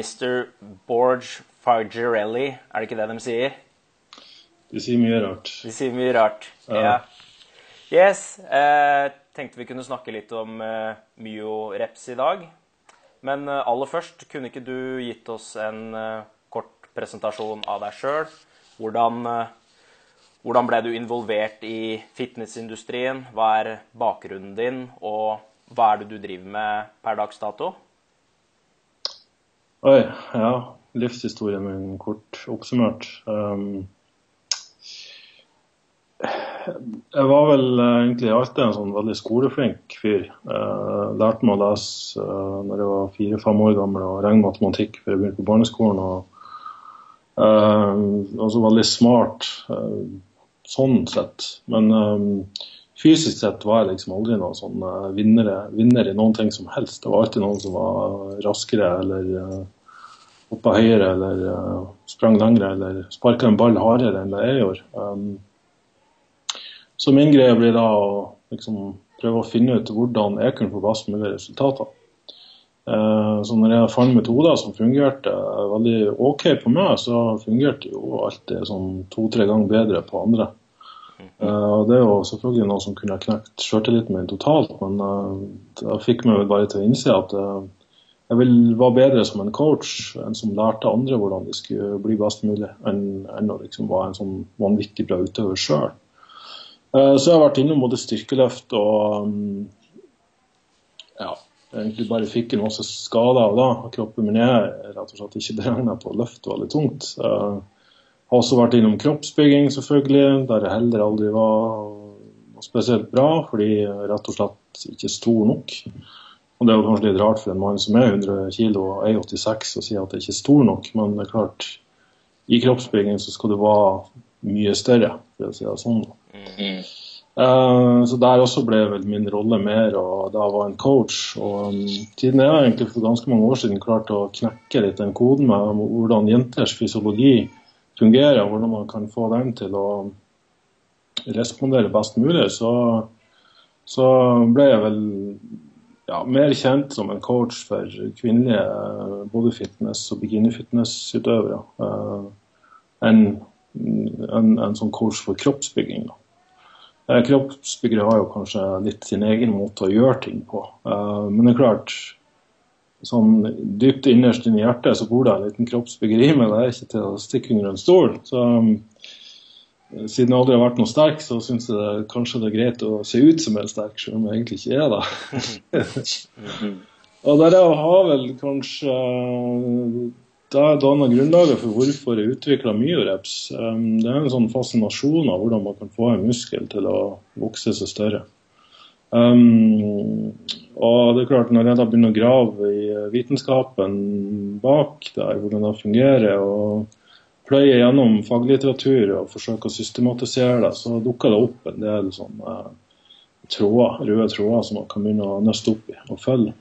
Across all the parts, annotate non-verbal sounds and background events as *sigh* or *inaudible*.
Mr. Borge Fargerelli, er det ikke det de sier? De sier mye rart. De sier mye rart. Ja. Ja. Yes. Eh, tenkte vi kunne snakke litt om eh, myoreps i dag. Men eh, aller først, kunne ikke du gitt oss en eh, kort presentasjon av deg sjøl? Hvordan, eh, hvordan ble du involvert i fitnessindustrien? Hva er bakgrunnen din, og hva er det du driver med per dags dato? Oi, ja. Livshistorien min kort oppsummert. Um, jeg var vel eh, egentlig alltid en sånn veldig skoleflink fyr. Uh, lærte meg å lese uh, når jeg var fire-fem år gammel og regne matematikk før jeg begynte på barneskolen. og uh, også veldig smart uh, sånn sett. Men um, fysisk sett var jeg liksom aldri noen sånn uh, vinner, vinner i noen ting som helst. Det var alltid noen som var raskere eller uh, hoppa høyere eller uh, sprang lengre eller sparka en ball hardere enn det jeg gjorde. Um, så min greie blir da å liksom, prøve å finne ut hvordan jeg kunne få best mulig resultater. Uh, så når jeg fant metoder som fungerte veldig OK på meg, så fungerte jo alltid sånn to-tre ganger bedre på andre. Uh, og Det er jo selvfølgelig noe som kunne knekt sjøltilliten min totalt, men uh, det fikk meg bare til å innse at uh, jeg vil være bedre som en coach enn som lærte andre hvordan de skulle bli best mulig, enn, enn å liksom være en sånn vanvittig bra utøver sjøl. Så jeg har vært innom både styrkeløft og um, ja, egentlig bare fikk en masse skader av da Kroppen min er rett og slett ikke beregna på å løfte veldig tungt. Jeg har også vært innom kroppsbygging, selvfølgelig, der jeg heller aldri var noe spesielt bra, fordi jeg rett og slett ikke er stor nok. Og Det er jo kanskje litt rart for en mann som er 100 kg og 1,86 å si at jeg ikke er stor nok, men det er klart, i kroppsbygging så skal du være mye større, for å si det sånn. Mm. Uh, så der også ble vel min rolle mer og da var en coach. Og um, tiden jeg egentlig for ganske mange år siden klarte å knekke litt den koden med hvordan jenters fysiologi fungerer, og hvordan man kan få dem til å respondere best mulig, så, så ble jeg vel ja, mer kjent som en coach for kvinnelige både fitness- og bikini-fitness-utøvere uh, enn en, en sånn coach for kroppsbygging. da. Eh, Kroppsbyggere har jo kanskje litt sin egen måte å gjøre ting på. Uh, men det er klart, sånn dypt innerst inni hjertet så bor det en liten kroppsbegrime. Det er ikke til å stikke under en stol. Så um, siden jeg aldri har vært noe sterk, så syns jeg det, kanskje det er greit å se ut som jeg er sterk, selv om jeg egentlig ikke er det. *laughs* Og der jeg har vel kanskje det danna grunnlaget for hvorfor jeg utvikla myoreps. Um, det er en sånn fascinasjon av hvordan man kan få en muskel til å vokse seg større. Um, og det er klart, når jeg da begynner å grave i vitenskapen bak der, hvordan det fungerer, og pløye gjennom faglitteratur og forsøke å systematisere det, så dukker det opp en del sånne tråder, røde tråder som man kan begynne å nøste opp i og følge.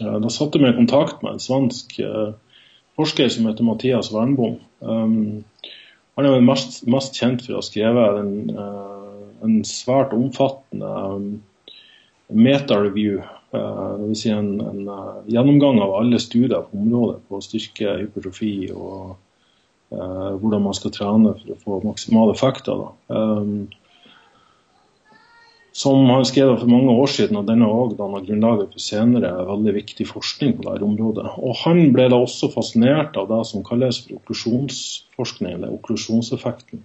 Uh, da satte jeg meg i kontakt med en svensk forsker som heter Mathias Wernbom. Um, han er vel mest, mest, kjent for å ha skrevet den uh, en svært omfattende um, meta-review. Uh, Dvs. Si en, en uh, gjennomgang av alle studier på området på styrke, hypertrofi og eh, hvordan man skal trene for å få maksimale effekter. Um, som han skrev for mange år siden, og denne òg danna grunnlaget for senere veldig viktig forskning på dette området. Og Han ble da også fascinert av det som kalles for okklusjonsforskning, eller okklusjonseffekten.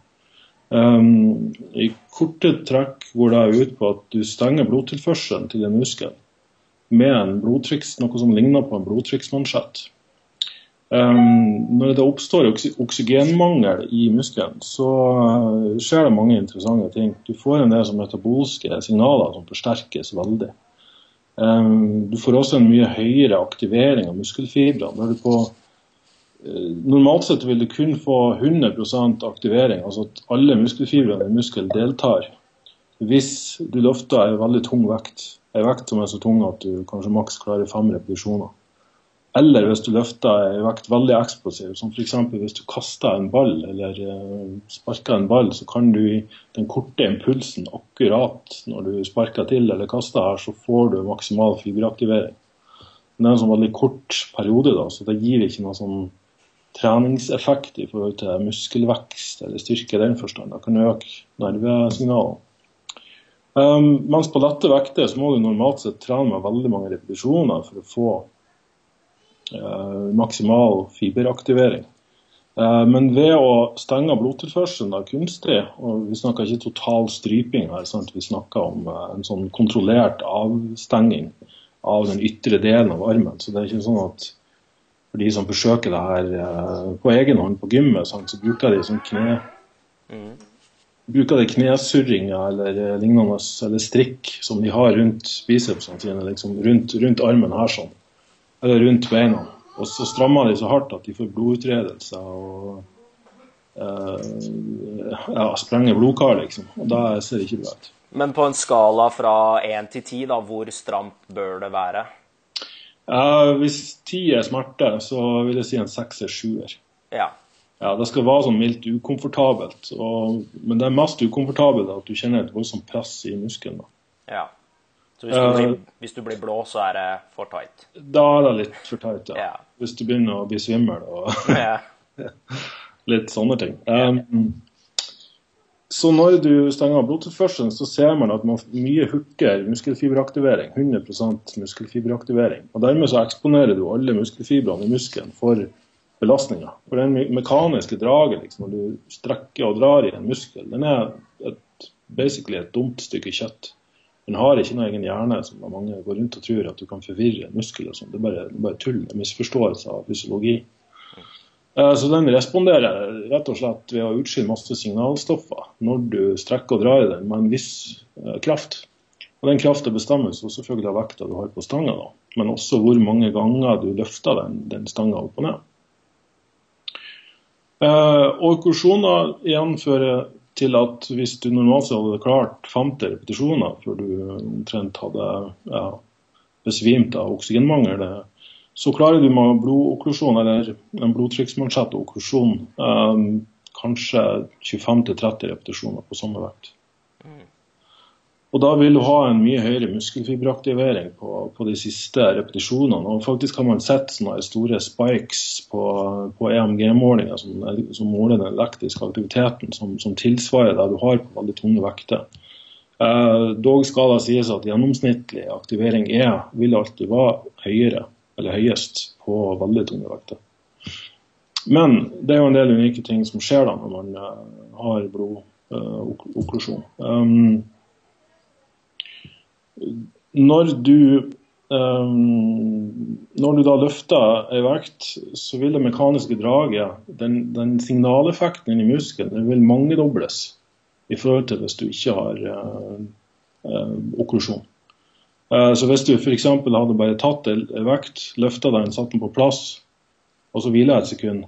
Um, I korte trekk går det ut på at du stenger blodtilførselen til den muskel med en blodtriks, noe som ligner på en blodtrykksmansjett. Um, når det oppstår oksygenmangel i muskelen, så uh, skjer det mange interessante ting. Du får en del metabolske signaler som forsterkes veldig. Um, du får også en mye høyere aktivering av muskelfibrene. uh, normalt sett vil du kun få 100% aktivering, altså at alle muskelfibrene i muskelen deltar. Hvis du løfter en veldig tung vekt, en vekt som er så tung at du kanskje maks klarer fem repetisjoner. Eller hvis du løfter en vekt veldig eksplosiv, som f.eks. hvis du kaster en ball eller uh, sparker en ball, så kan du i den korte impulsen akkurat når du sparker til eller kaster her, så får du maksimal fiberaktivering. Men det er en sånn veldig kort periode, da, så det gir ikke noe sånn treningseffekt i forhold til muskelvekst eller styrke i den forstand. Det kan øke nervesignalene. Um, mens på lette vekter så må du normalt sett trene med veldig mange repetisjoner for å få uh, maksimal fiberaktivering. Uh, men ved å stenge blodtilførselen da, kunstig, og vi snakker ikke total stryping her, sant? vi snakker om uh, en sånn kontrollert avstenging av den ytre delen av armen. Så det er ikke sånn at for de som forsøker det her på egen hånd på gymmet, sant? så bruker de sånn kne... Mm bruker de knesurringer eller eh, lignende, eller strikk som de har rundt bicepsene sine, liksom rundt, rundt, armen her sånn, eller rundt beina. Og så strammer de så hardt at de får blodutredelser og eh, ja, sprenger blodkar, liksom. Og da ser det ikke bra ut. Men på en skala fra én til ti, da, hvor stramt bør det være? Ja, hvis ti er smerte, så vil jeg si en sekser-sjuer. Ja. Ja, det skal være sånn mildt ukomfortabelt. Og, men det er mest ukomfortabelt at du kjenner et voldsomt press i muskelen. Ja. Så hvis du, blir, uh, hvis du, blir, blå, så er det for tight? Da er det litt for tight, ja. ja. Hvis du begynner å bli svimmel og *laughs* litt sånne ting. Um, så når du stenger av blodtilførselen, så ser man at man mye hooker muskelfiberaktivering. 100% muskelfiberaktivering. Og dermed så eksponerer du alle muskelfibrene i muskelen for belastninger. For den mekaniske draget, liksom, når du strekker og drar i en muskel, den er et, basically et dumt stykke kjøtt. Den har ikke noen egen hjerne, som mange går rundt og tror at du kan forvirre en muskel. og sånt. Det er bare, bare tull, misforståelse av fysiologi. Eh, så den responderer rett og slett ved å utskille masse signalstoffer når du strekker og drar i den med en viss eh, kraft. Og Den krafta bestemmes jo selvfølgelig av vekta du har på stanga, men også hvor mange ganger du løfter den, den stanga opp og ned. Eh, og korsjoner igjen fører til at hvis du normalt hadde klart 50 repetisjoner før du omtrent hadde ja, besvimt av oksygenmangel, så klarer du med blodokklusjon eller en blodtrykksmansjett og okklusjon eh, kanskje 25-30 repetisjoner på samme vekt. Og da vil du ha en mye høyere muskelfiberaktivering på, på de siste repetisjonene. Og faktisk har man sett sånne store spikes på, på EMG-målinger som, som, måler den elektriske aktiviteten som, som, tilsvarer det du har på veldig tunge vekter. Eh, dog skal det sies at gjennomsnittlig aktivering er, vil alltid være høyere, eller høyest, på veldig tunge vekter. Men det er jo en del unike ting som skjer da når man uh, har blodokklusjon. Eh, um, når du Um, når du da løfter ei vekt, så vil det mekaniske draget, den, den signaleffekten i muskelen, den vil mangedobles i forhold til hvis du ikke har uh, uh, okklusjon. Uh, så hvis du f.eks. hadde bare tatt ei vekt, løfta den, satt den på plass, og så hviler et sekund,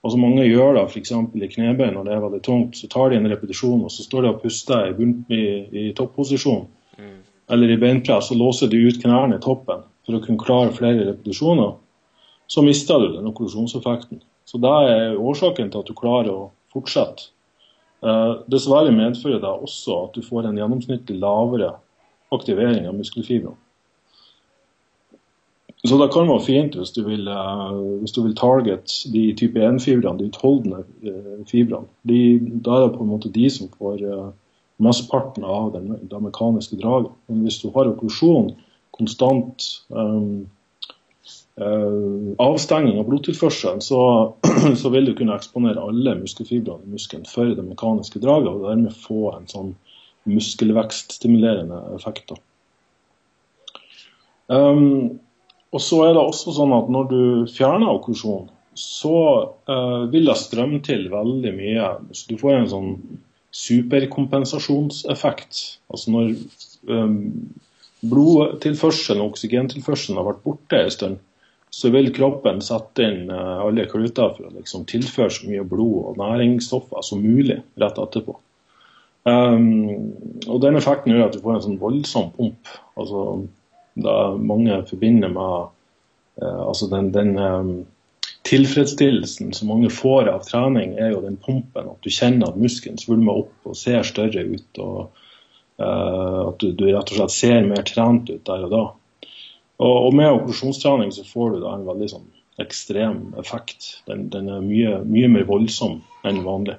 og så mange gjør da f.eks. i knebein når det er veldig tungt, så tar de en repetisjon, og så står de og puster i, i, i topposisjon. Mm eller i beinpress og låser de ut knærne i toppen for å kunne klare flere repetisjoner, så mister du den okklusjonseffekten. Så det er årsaken til at du klarer å fortsette. Eh, dessverre medfører det også at du får en gjennomsnittlig lavere aktivering av muskelfibrene. Så det kan være fint hvis du vil, uh, hvis du vil target de type 1-fibrene, de utholdende uh, fibrene. Da er det på en måte de som får uh, mesteparten av det, det mekaniske draget. Men hvis du har okklusjon, konstant um, uh, avstenging av blodtilførselen, så, *clears throat* så, vil du kunne eksponere alle muskelfibrene i muskelen for det mekaniske draget, og dermed få en sånn muskelvekststimulerende effekter. Um, og så er det også sånn at Når du fjerner okkusjon, så uh, vil det strømme til veldig mye. Så du får en sånn superkompensasjonseffekt. Altså når um, blodtilførselen og oksygentilførselen har vært borte en stund, så vil kroppen sette inn uh, alle kluter for å liksom, tilføre så mye blod og næringsstoffer som mulig rett etterpå. Um, og Den effekten gjør at du får en sånn voldsom pump. altså da Mange forbinder med uh, altså den, den um, tilfredsstillelsen som mange får av trening, er jo den pumpen. At du kjenner at muskelen svulmer opp og ser større ut. og uh, At du, du, rett og slett ser mer trent ut der og da. Og, og med operasjonstrening så får du da en veldig sånn ekstrem effekt. Den, den er mye, mye, mer voldsom enn vanlig.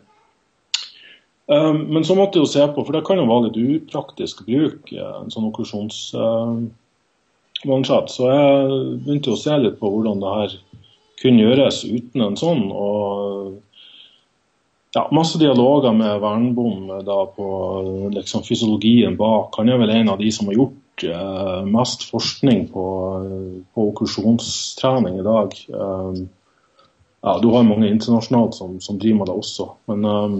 Um, men så måtte jeg jo se på, for det kan jo være litt upraktisk å bruke en sånn okklusjonsmansjett. Uh, så jeg begynte å se litt på hvordan det her kunne gjøres uten en sånn. og ja, masse dialoger med Vernbom da på liksom, fysiologien bak. Han er vel en av de som har gjort eh, mest forskning på, på okklusjonstrening i dag. Um, ja, du har mange internasjonalt som, som driver med det også. Men um,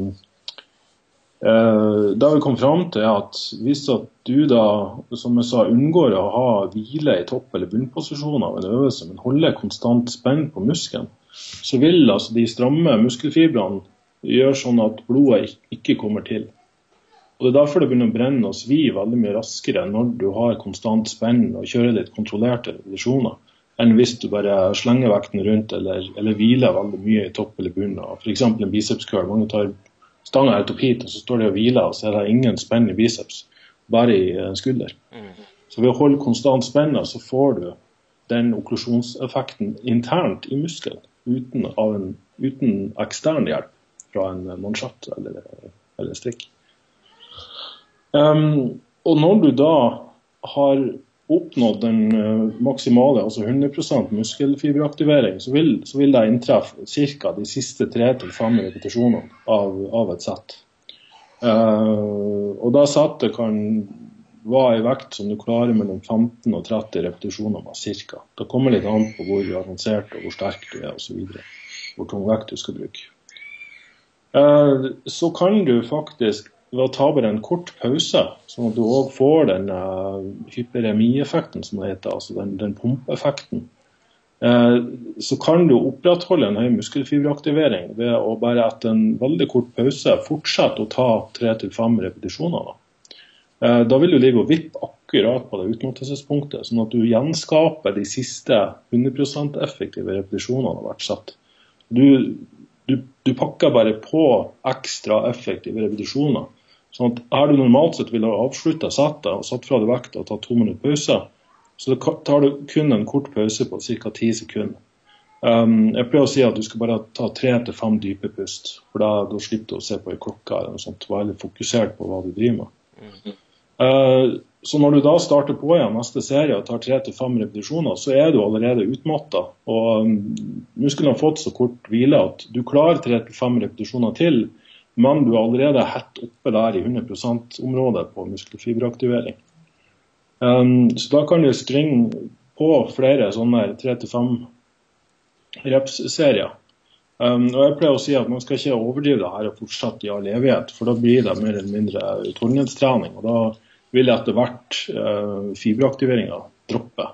eh, det vi kom fram til, at hvis at du da, som jeg sa, unngår å ha hvile i topp- eller bunnposisjoner av en øvelse, men holder konstant spenn på muskelen, så vil altså de stramme muskelfibrene gjøre sånn at blodet ikke kommer til. Og Det er derfor det begynner å brenne og svi veldig mye raskere når du har konstant spenn og kjører litt kontrollerte revisjoner, enn hvis du bare slenger vekten rundt eller, eller hviler veldig mye i topp eller bunn. F.eks. en bicepscurl. Mange tar stanga helt opp hit, og så står de og hviler, og så er det ingen spenn i biceps, bare i skulder. skulder. Så ved å holde konstant spenna, så får du den okklusjonseffekten internt i muskelen uten, en, uten ekstern hjelp fra en mansjett eller, eller strikk. Um, og når du da har oppnådd den uh, maksimale, altså 100% muskelfiberaktivering, så vil, så vil det inntreffe ca. de siste tre til fem repetisjonene av, av et sett. Uh, og da settet kan være i vekt som du klarer mellom 15 og 30 repetisjoner med ca. Det kommer litt an på hvor avansert og hvor sterk du er osv. Hvor tung vekt du skal bruke. Uh, så kan du faktisk ved å ta bare en kort pause, sånn at du òg får den uh, hyperemieffekten som det heter, altså den, den pumpeffekten, uh, så kan du opprettholde en høy muskelfiberaktivering ved å bare etter en veldig kort pause fortsette å ta tre til fem repetisjoner. Da. Uh, da vil du ligge og vippe akkurat på det utmattelsespunktet, sånn at du gjenskaper de siste 100 effektive repetisjonene hvert sett. Du, du, du, pakker bare på ekstra effektive repetisjoner. Sånn at Her du normalt sett ville ha avslutta settet og satt fra deg vekta og tatt to minutter pause, så tar du kun en kort pause på ca. ti sekunder. Um, jeg pleier å si at du skal bare ta tre til fem dype pust, for da, da slipper du å se på ei klokke eller noe sånt. Være litt fokusert på hva du driver med. Uh, så når du da starter på igjen neste serie og tar tre til fem repetisjoner, så er du allerede utmatta. Og um, muskelen har fått så kort hvile at du klarer tre til fem repetisjoner til, men du er allerede hett oppe der i 100 %-området på muskelfiberaktivering. Um, så da kan du stringe på flere sånne tre til fem reps-serier. Um, og jeg pleier å si at Man skal ikke overdrive det her og fortsette i all evighet, for da blir det mer eller mindre utholdenhetstrening. og da vil etter hvert uh, fiberaktiveringa droppe.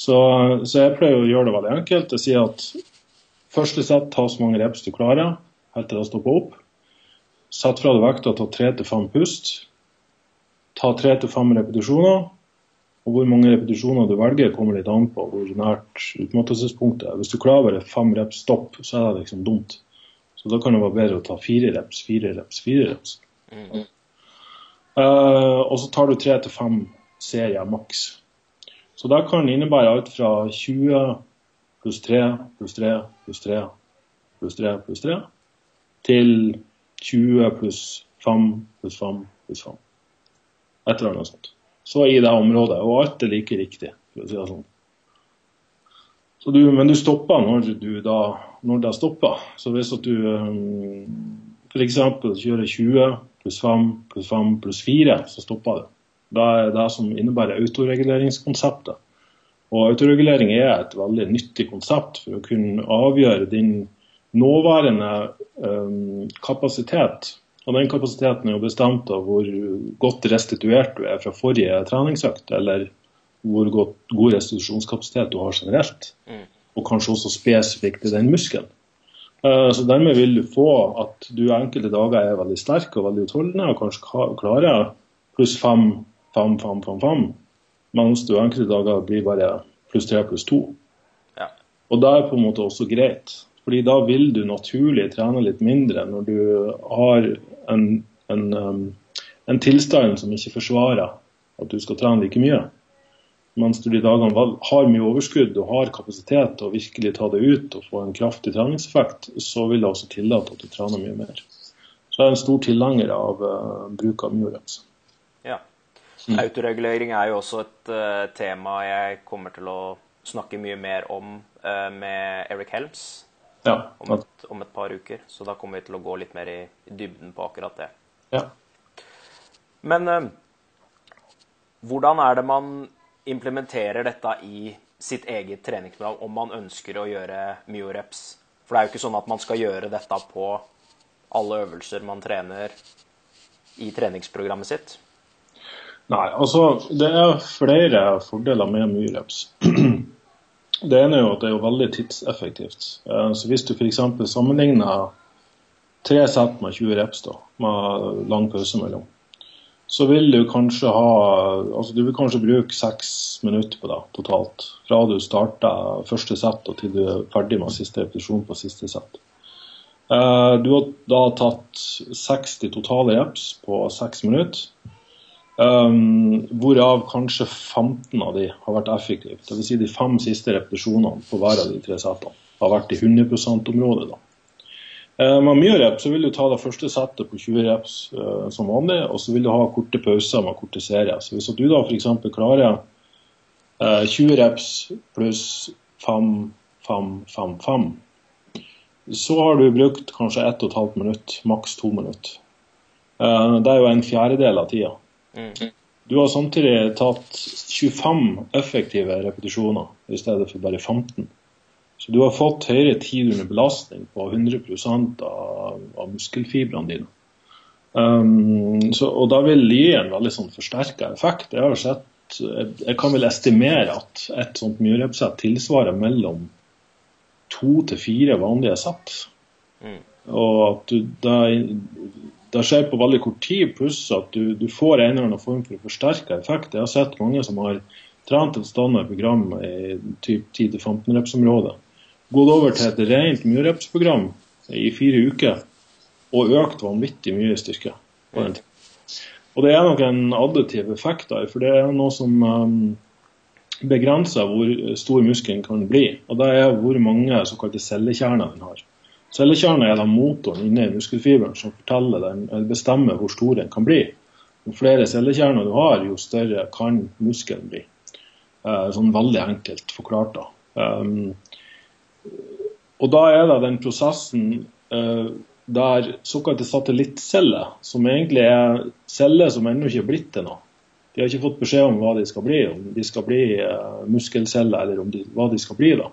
Så, så, jeg pleier å gjøre det veldig enkelt. Jeg sier at første sett ta så mange reps du klarer, helt til det stopper opp. Sett fra deg vekta, ta tre til fem pust. Ta tre til fem repetisjoner. Og hvor mange repetisjoner du velger, kommer litt an på hvor nært utmattelsespunktet er. Hvis du klarer fem reps stopp, så er det liksom dumt. Så da kan det være bedre å ta fire reps, fire reps, fire reps. Mm. Uh, og så tar du tre til fem serier maks. Så det kan innebære alt fra 20 pluss 3 pluss 3 pluss 3 pluss 3 pluss 3 til 20 pluss 5 pluss 5 pluss 5. Et eller annet sånt. Så i det området. Og alt er like riktig, for å si det sånn. Så du, men du stopper når du da når det stopper. Så hvis at du um, f.eks. kjører 20 pluss 5 pluss 5 pluss 4, så stopper det. Det er det som innebærer autoreguleringskonseptet. Og autoregulering er et veldig nyttig konsept for å kunne avgjøre din nåværende um, kapasitet. Og den kapasiteten er jo bestemt av hvor godt restituert du er fra forrige treningsøkt, eller hvor godt, god restitusjonskapasitet du har generelt. Mm. Og kanskje også spesifikt i den muskelen. Uh, så Dermed vil du få at du enkelte dager er veldig sterk og veldig utholdende og kanskje klarer pluss fem, fem, fem, fem, fem, mens du enkelte dager blir bare pluss tre, pluss to. Ja. Og det er på en måte også greit, fordi da vil du naturlig trene litt mindre når du har en, en, um, en tilstand som ikke forsvarer at du skal trene like mye. Mens du de dagene har mye overskudd og har kapasitet til å virkelig ta det ut og få en kraftig treningseffekt, så vil det også tillate at du trener mye mer. Så jeg er en stor tilhenger av uh, bruk av myoreps. Ja. Mm. Autoregulering er jo også et uh, tema jeg kommer til å snakke mye mer om uh, med Eric Helms ja. om, et, om, et, par uker. Så da kommer vi til å gå litt mer i, i dybden på akkurat det. Ja. Men hvordan er det man implementerer dette i sitt eget treningsprogram om man ønsker å gjøre myoreps. For det er jo ikke sånn at man skal gjøre dette på alle øvelser man trener i treningsprogrammet sitt. Nei, altså det er flere fordeler med myoreps. *clears throat* Det ene er jo at det er jo veldig tidseffektivt. Eh, så Hvis du f.eks. sammenligner tre sett med 20 reps, da, med lang pause mellom, så vil du kanskje ha altså Du vil kanskje bruke seks minutter på det totalt. Fra du starter første sett og til du er ferdig med siste repetisjon på siste sett. Eh, du har da tatt 60 totale reps på seks minutter. Um, hvorav kanskje 15 av de har vært effektive. Dvs. Si de fem siste repetisjonene på hver av de tre settene har vært i 100 %-området. Eh, med mye rep så vil du ta det første settet på 20 reps uh, som vanlig, og så vil du ha korte pauser med korte serier. Så Hvis du da f.eks. klarer uh, 20 reps pluss 5, 5, 5, 5, så har du brukt kanskje 1 12 minutt, maks 2 minutter. Uh, det er jo en fjerdedel av tida. Mm. Du har samtidig tatt 25 effektive repetisjoner i stedet for bare 15. Så du har fått høyere tid under belastning på 100 av, av muskelfibrene dine. Um, så, og da vil det gi en veldig sånn forsterka effekt. Jeg har sett, jeg kan vel estimere at et sånt myrepsett tilsvarer mellom to til fire vanlige sett. Mm. Og at du, det, det, skjer på veldig kort tid, pluss at du, du får en eller annen form for forsterka effekt. Jeg har sett mange som har trent et standard program i typ 10-15 repsområdet gått over til et rent murepsprogram i fire uker og økt vanvittig mye styrke. Og det er nok en additiv effekt der, for det er noe som um, begrenser hvor stor muskelen kan bli. Og det er hvor mange såkalte cellekjerner den har. Cellekjerner er da motoren inne i muskelfiberen som den, bestemmer hvor stor den kan bli. Jo flere cellekjerner du har, jo større kan muskelen bli. Uh, sånn veldig enkelt forklart. da. Um, og da er det den prosessen eh, der såkalte satellittceller, som egentlig er celler som ennå ikke er blitt til noe. De har ikke fått beskjed om hva de skal bli, om de skal bli muskelceller eller de, hva de skal bli. da.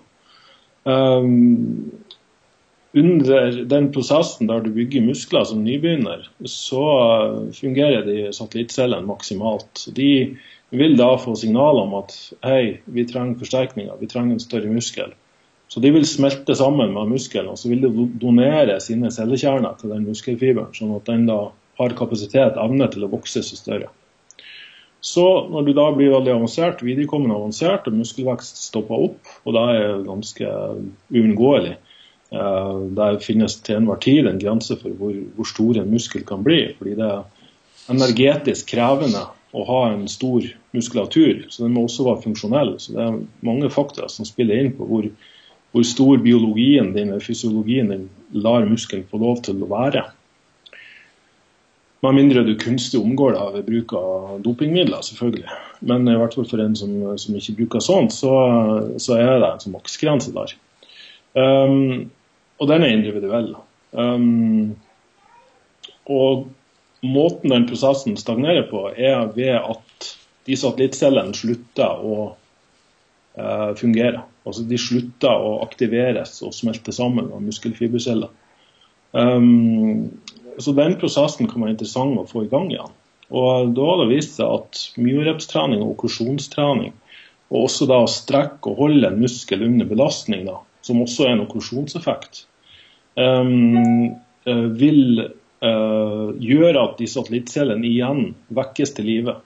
Um, under den prosessen der du bygger muskler som nybegynner, så fungerer de satellittcellene maksimalt. De vil da få signal om at hei, vi trenger forsterkninger, vi trenger en større muskel. Så de vil smelte sammen med muskelen, og så vil de donere sine cellekjerner til den muskelfiberen, sånn at den da har kapasitet, evne til å vokse seg større. Så når du da blir veldig avansert, viderekommende avansert, og muskelvekst stopper opp, og det er ganske uunngåelig Der finnes til enhver tid en grense for hvor, hvor stor en muskel kan bli. fordi det er energetisk krevende å ha en stor muskulatur, så den må også være funksjonell. Så det er mange faktorer som spiller inn på hvor hvor stor biologien din eller fysiologien din lar muskelen få lov til å være. Med mindre du kunstig omgår det ved bruk av dopingmidler, selvfølgelig. Men i hvert fall for en som, som ikke bruker sånt, så, så, er det en maksgrense der. Um, og den er individuell. Um, og måten den prosessen stagnerer på, er ved at de satellittcellene slutter å uh, fungere. Altså de slutter å aktiveres og smelte sammen av muskelfiberceller. Um, så den prosessen kan være interessant å få i gang igjen. Og Da har det vist seg at myorepstrening og okkusjonstrening, og også da å strekke og holde en muskel under belastning, da, som også er en okklusjonseffekt, um, vil uh, gjøre at de satellittcellene igjen vekkes til live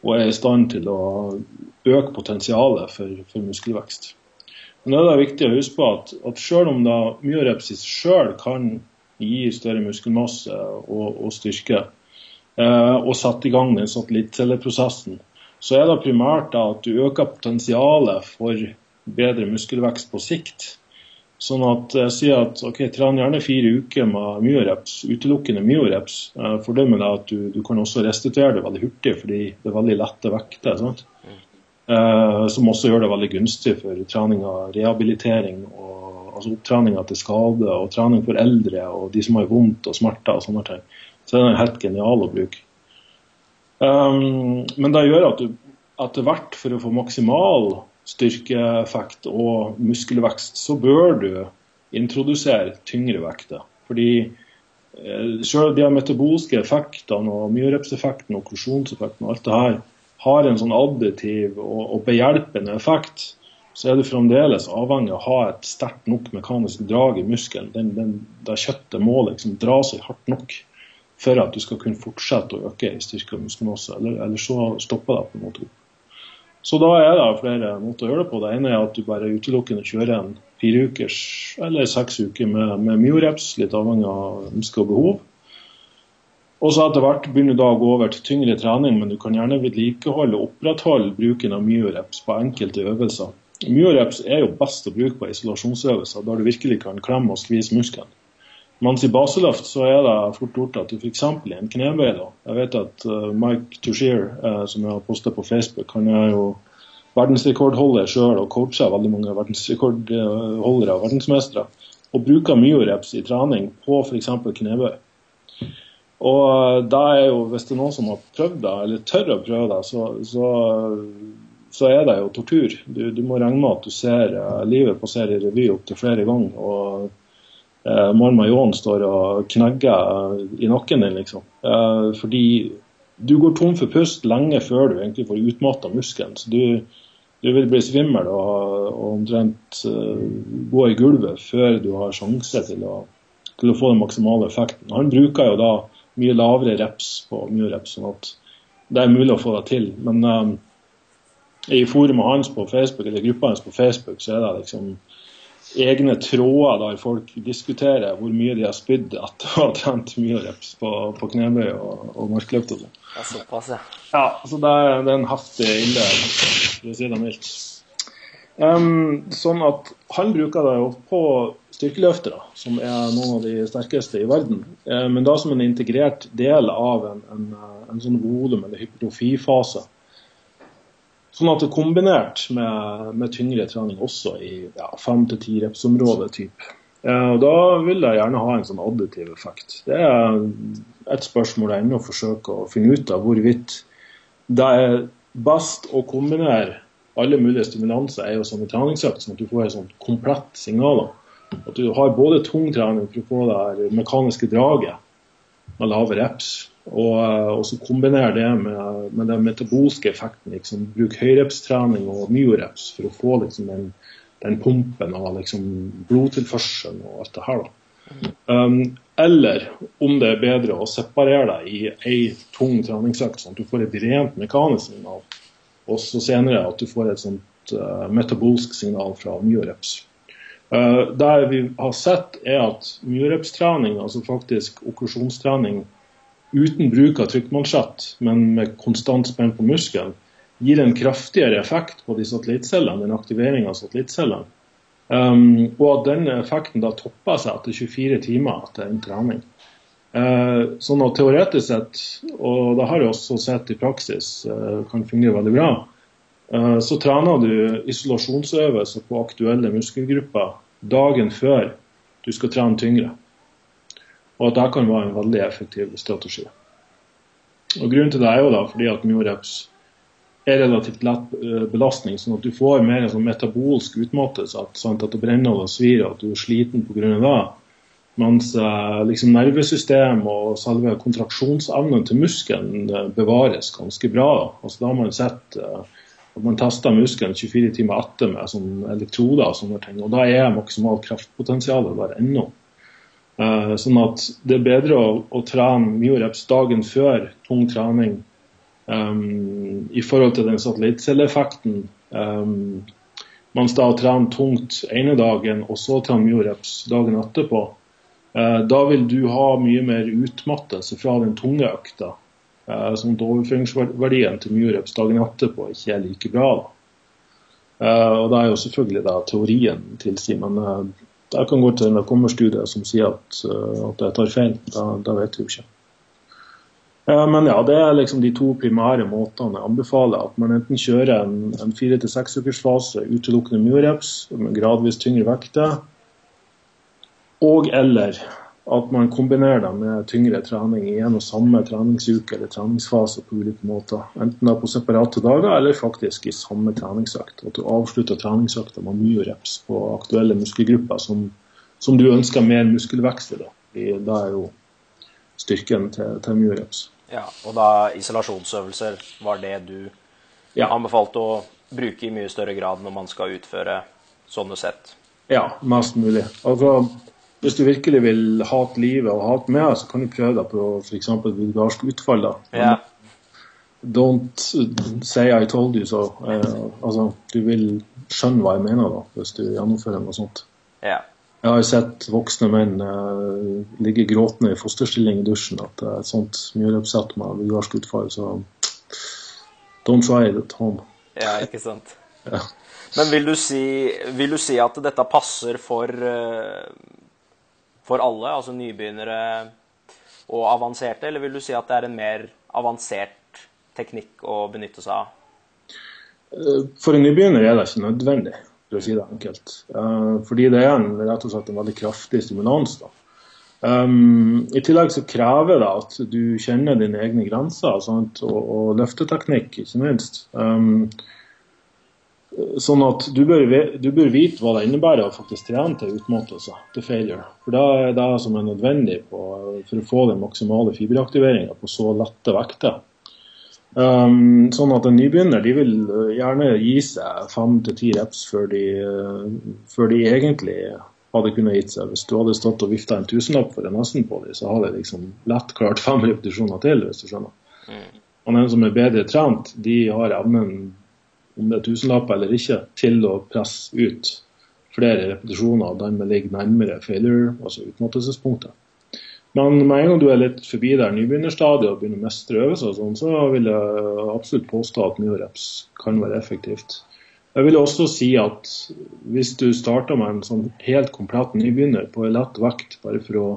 og er i stand til å øke potensialet for, for muskelvekst. Men det er viktig å huske på at, at selv om da myorepsis sjøl kan gi større muskelmasse og, og styrke, eh, og sette i gang den satellittcelleprosessen, så er det primært da at du øker potensialet for bedre muskelvekst på sikt. Sånn at jeg sier at ok, tren gjerne fire uker med myoreps, utelukkende myoreps. Eh, Fordelen med at du, du, kan også restituere det veldig hurtig, fordi det er veldig lette vekter. sant? Eh, som også gjør det veldig gunstig for trening av rehabilitering, og, altså opptrening etter skade, og trening for eldre og de som har vondt og smerter og sånne ting. Så den er helt genial å bruke. Um, men det gjør at du etter hvert, for å få maksimal styrkeeffekt og muskelvekst, så bør du introdusere tyngre vekter. Fordi eh, selv de metabolske effektene og myorepseffekten og korsjonseffekten og alt det her har en sånn additiv og, og behjelpende effekt, så er du fremdeles avhengig av å ha et sterkt nok mekanisk drag i muskelen. Den, den, det kjøttet må liksom dra seg hardt nok for at du skal kunne fortsette å øke i styrke og muskelmasse. Eller, eller så stopper det på en måte opp. Så da er det flere måter å gjøre det på. Det ene er at du bare utelukkende kjører en fire ukers eller seks uker med, med myoreps, litt avhengig av ønske og behov. Og så etter hvert begynner du da å gå over til tyngre trening, men du kan gjerne vedlikeholde og opprettholde bruken av myoreps på enkelte øvelser. Myoreps er jo best å bruke på isolasjonsøvelser, der du virkelig kan klemme og skvise muskelen. Mens i baseløft så er det fort gjort at du f.eks. i en knebøy da, Jeg vet at uh, Mike Tushier, uh, som jeg har posta på Facebook, han er jo verdensrekordholder sjøl og coacher veldig mange verdensrekordholdere og verdensmestere. Og bruker myoreps i trening på f.eks. knebøy. Og uh, da er jo, hvis det er noen som har prøvd det, eller tør å prøve det, så, så, så er det jo tortur. Du, du, må regne med at du ser livet passere i revy opptil flere ganger. og eh, Marma Johan står og knegger i nakken din, liksom. Eh, fordi du går tom for pust lenge før du egentlig får utmatta muskelen. Så du, du, vil bli svimmel og, og omtrent uh, gå i gulvet før du har sjanse til å, til å, få den maksimale effekten. Han bruker jo da mye lavere reps på mye reps, sånn at det er mulig å få det til. Men um, i forumet hans på Facebook, eller gruppa hans på Facebook, så er det liksom egne tråder der folk diskuterer hvor mye de har spydd etter å ha trent mye reps på, på knebøy og, og markløft. Og sånn. Ja, såpass, ja. ja så det er, det er en heftig ille, for å si det mildt. Um, sånn at han bruker det jo på styrkeløftere, som er noen av de sterkeste i verden. Um, men da som en integrert del av en, en, en sånn volum- eller hypertrofifase. Sånn at det er kombinert med, med tyngre trening også i fem til ti repsområdet type. Eh, da vil jeg gjerne ha en sånn additiv effekt. Det er et spørsmål jeg ennå forsøker å finne ut av hvorvidt det er best å kombinere alle mulige stimulanser er jo som en treningsøkt, sånn at du får et sånt komplett signal. At du har både tung trening for å få det mekaniske draget med lave reps, og, eh, og så kombinere det med, med den metabolske effekten. Liksom, bruk høyrepstrening og myoreps for å få liksom, den, den, pumpen av liksom, blodtilførselen og alt det her. Um, eller om det er bedre å separere deg i ei tung treningsøkt, sånn at du får et rent mekanisk signal. Og så senere at du får et sånt uh, metabolsk signal fra myoreps. Uh, det vi har sett, er at myorepstrening, altså faktisk okklusjonstrening, uten bruk av trykkmansjett, men med konstant spenn på muskelen, gir en kraftigere effekt på de satellittcellene, den aktiveringa av satellittcellene. Um, og at den effekten da topper seg etter 24 timer etter en trening. Uh, sånn at teoretisk sett, og det har jeg også sett i praksis, uh, kan fungere veldig bra, uh, så trener du isolasjonsøvelser på aktuelle muskelgrupper dagen før du skal trene tyngre. Og at det kan være en veldig effektiv strategi. Og Grunnen til det er jo da fordi at myoreps er relativt lett eh, belastning, sånn at du får mer en sånn metabolsk utmattelse. At, sant, at det brenner og svir, at du er sliten pga. det. Mens eh, liksom nervesystem og selve kontraksjonsevnen til muskelen eh, bevares ganske bra. Altså, da har man sett at man tester muskelen 24 timer etter med sånn elektroder og sånne ting. Og da er maksimalt kraftpotensial der ennå. Uh, sånn at det er bedre å, å trene myoreps dagen før tung trening um, i forhold til den satellittcelleeffekten. Um, mens da trene tungt ene dagen og så trene myoreps dagen etterpå, uh, da vil du ha mye mer utmattelse fra den tunge økta. Uh, sånn at overføringsverdien til Mureps dagen etterpå ikke er like bra. da. Uh, og Det er jo selvfølgelig da teorien tilsier, men det kan gå til en kommer som sier at, uh, at jeg tar feil. Da, da vet vi jo ikke. men ja, det er liksom de to primære måtene jeg anbefaler. At man enten kjører en, en fire til seks ukers fase utelukkende mureps med gradvis tyngre vekter, og eller at man kombinerer det med tyngre trening i en og samme treningsuke eller treningsfase på ulike måter. Enten på separate dager eller faktisk i samme treningsøkt. At du avslutter treningsøkta med mye reps på aktuelle muskelgrupper som, som du ønsker mer muskelvekst i. Da. da er jo styrken til, til mye reps. Ja, og da isolasjonsøvelser var det du ja. anbefalte å bruke i mye større grad når man skal utføre sånne sett? Ja, mest mulig. Altså, hvis du virkelig vil hate livet og hate meg, så kan du prøve deg på f.eks. bulgarsk utfall. da. Yeah. Don't say I told you so. Eh, altså, du vil skjønne hva jeg mener da, hvis du gjennomfører noe sånt. Yeah. Jeg har sett voksne menn eh, ligge gråtende i fosterstilling i dusjen. At det er et sånt mjøløpsett med bulgarsk utfall, så don't try it at home. Ja, ikke sant. *laughs* ja. Men vil du, si, vil du si at dette passer for uh for alle, altså nybegynnere og avanserte, eller vil du si at det er en mer avansert teknikk å benytte seg av? Eh, for en nybegynner er det ikke nødvendig, for å si det enkelt. Eh, fordi det er en, rett og slett en veldig kraftig stimulans. da. Um, I tillegg så krever det at du kjenner dine egne grenser sant? Og, og løfteteknikk, ikke minst. Um, Sånn at du bør, du bør, vite hva det innebærer å faktisk trene til utmattelse, til failure. For det er det som er nødvendig på, for å få den maksimale fiberaktiveringa på så lette vekter. Um, sånn at en nybegynner de vil gjerne gi seg fem til ti reps før de, før de, egentlig hadde kunnet gitt seg. Hvis du hadde stått og vifta en tusenlapp for en nesten på dem, så hadde de liksom lett klart fem repetisjoner til, hvis du skjønner. Mm. Og den som er bedre trent, de har evnen om det er tusenlapper eller ikke, til å presse ut flere repetisjoner og dermed ligge nærmere failure, altså utmattelsespunktet. Men med en gang du er litt forbi der nybegynnerstadiet og begynner å mestre øvelser, sånn, så vil jeg absolutt påstå at myoreps kan være effektivt. Jeg vil også si at hvis du starter med en sånn helt komplett nybegynner på en lett vekt, bare for å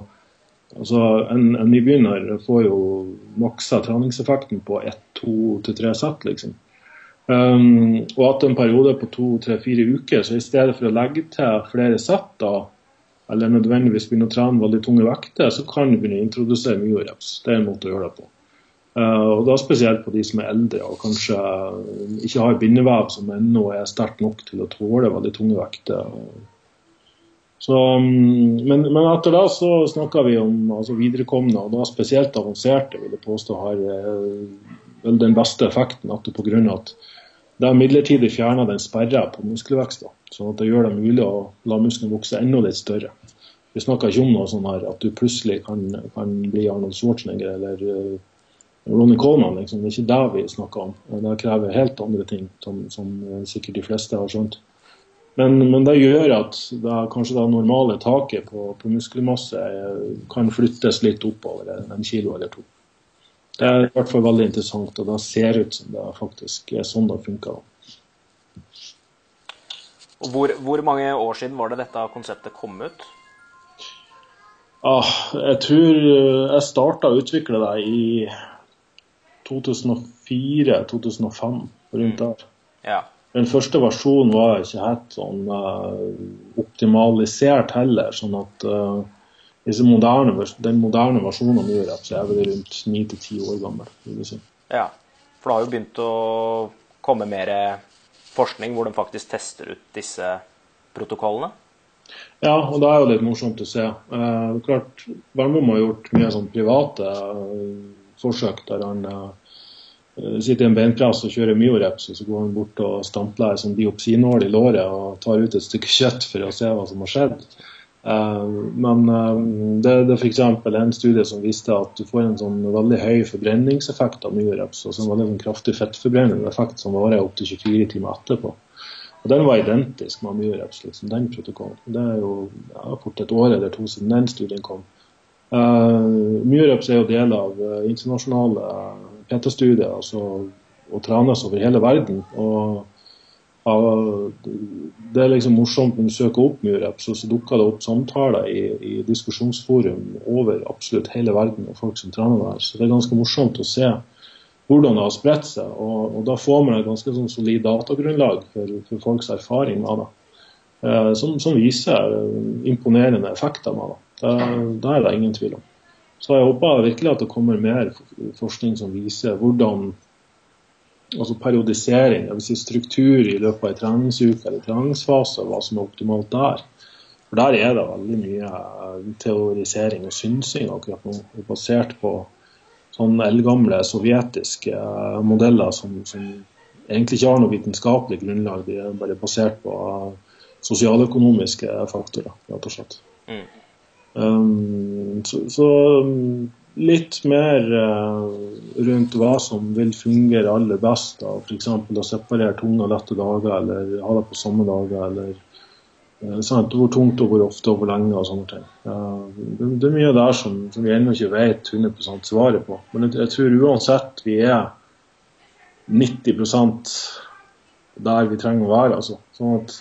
Altså, en, en nybegynner får jo maksa treningseffekten på ett, to til tre sett, liksom. Um, og at en periode på to, tre, fire uker, så i stedet for å legge til flere sett, da, eller nødvendigvis begynne å trene veldig tunge vekter, så kan du begynne å introdusere mye reps. Det er en måte å gjøre det på. Uh, og da Spesielt på de som er eldre og kanskje ikke har bindevev som ennå er sterkt nok til å tåle veldig tunge vekter. Så, men, men, etter det så snakker vi om altså viderekomne, og da spesielt avanserte, vil jeg påstå har uh, den beste effekten. grunn av at det er midlertidig fjerna den sperra på muskelvekst, sånn at det gjør det mulig å la muskelen vokse enda litt større. Vi snakker ikke om noe sånn her at du plutselig kan, kan bli Arnold Schwarzenegger eller uh, Ronny Coleman. Liksom. Det er ikke det vi snakker om. Det krever helt andre ting, som, som sikkert de fleste har skjønt. Men, men, det gjør at det, kanskje det normale taket på, på muskelmasse kan flyttes litt oppover en kilo eller to. Det er i hvert fall veldig interessant, og det ser ut som det faktisk er sånn det funker. Hvor, hvor, mange år siden var det dette konseptet kom ut? Ah, jeg tror jeg starta å utvikle det i 2004-2005, rundt der. Mm. Ja. Den første versjonen var ikke helt sånn uh, optimalisert heller. sånn at uh, moderne, den moderne versjonen av Murap så er vel rundt 9-10 år gammel. si. Ja, for det har jo begynt å komme mer forskning hvor de faktisk tester ut disse protokollene? Ja, og det er jo litt morsomt å se. Eh, klart, Vernbom har gjort mye sånn private eh, forsøk der han eh, sitter i en beinpress og kjører myoreps, og så går han bort og stampler en sånn biopsinål i låret og tar ut et stykke kjøtt for å se hva som har skjedd. Eh, men eh, det, det er f.eks. en studie som viste at du får en sånn veldig høy forbrenningseffekt av myreps. Og så en veldig sånn kraftig fettforbrennende effekt som varer opptil 24 timer etterpå. Og Den var identisk med myoreps, liksom, den protokollen. Det er jo ja, fort et år eller to siden den studien kom. Uh, myoreps er jo del av internasjonale PT-studier altså, og trenes over hele verden. og ja, det er liksom morsomt når du søker opp Murep, så, så dukker det opp samtaler i, i, diskusjonsforum over absolutt hele verden og folk som trener der. Så det er ganske morsomt å se hvordan det har spredt seg. Og, og da får man et ganske sånn solid datagrunnlag for, for, folks erfaring med det. Eh, som, som, viser imponerende effekter med det. Det, det er det ingen tvil om. Så jeg håper virkelig at det kommer mer forskning som viser hvordan altså periodisering, dvs. Si struktur i løpet av en treningsuke eller treningsfase, hva som er optimalt der. For Der er det veldig mye eh, teorisering og synsing akkurat nå, basert på sånne eldgamle sovjetiske eh, modeller som, som, egentlig ikke har noe vitenskapelig grunnlag. De er bare basert på uh, sosialøkonomiske faktorer, rett og slett. Mm. Um, så, så litt mer uh, rundt hva som vil fungere aller best. F.eks. å separere tunge og lette dager, eller ha det på samme dager. eller uh, sant, Hvor tungt og hvor ofte og hvor lenge og sånne ting. Det, det, er mye der som, som vi ennå ikke vet 100% svaret på. Men jeg, jeg, tror uansett vi er 90% der vi trenger å være. altså. Sånn at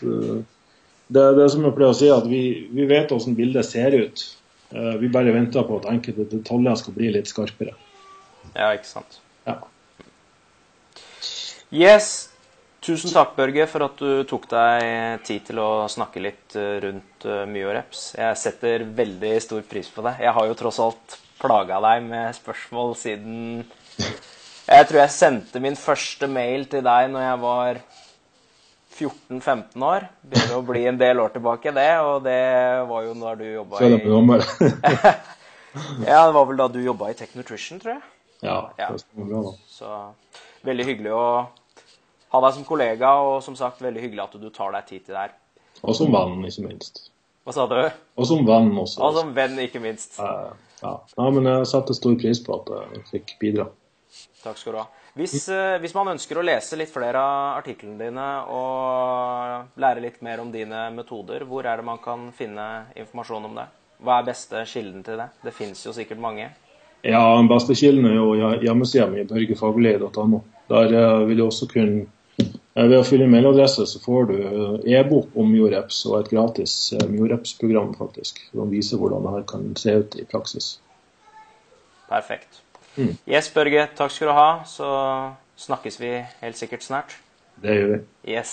det, det er som jeg pleier å si, at vi, vi vet hvordan bildet ser ut. Eh, vi bare venter på at enkelte detaljer skal bli litt skarpere. Ja, ikke sant. Ja. Yes. Tusen takk, Børge, for at du tok deg tid til å snakke litt eh, rundt uh, Myoreps. Jeg setter veldig stor pris på det. Jeg har jo tross alt plaga deg med spørsmål siden Jeg tror jeg sendte min første mail til deg når jeg var 14-15 år. Begynner å bli en del år tilbake, det. Og det var jo da du jobba i *laughs* Ja, det var vel da du jobba i Tech Nutrition, tror jeg. Ja, det bra da. Så veldig hyggelig å ha deg som kollega, og som sagt, veldig hyggelig at du tar deg tid til det her. Og som venn, ikke minst. Hva sa du? Og som venn også. Og som venn, ikke minst. Ja, ja. ja, men jeg setter stor pris på at jeg fikk bidra. Takk skal du ha. Hvis, eh, hvis, man ønsker å lese litt flere av artiklene dine og lære litt mer om dine metoder, hvor er det man kan finne informasjon om det? Hva er beste kilden til det? Det fins jo sikkert mange. Ja, den beste kilden er jo hjemmesida mi, børgefaglig.no. Der eh, vil du også kunne eh, ved å fylle mailadresse så får du e-bok om Mioreps og et gratis Mioreps-program faktisk, som viser hvordan det her kan se ut i praksis. Perfekt. Mm. Yes, Børge. Takk skal du ha. Så snakkes vi helt sikkert snart. Det gjør vi. Yes.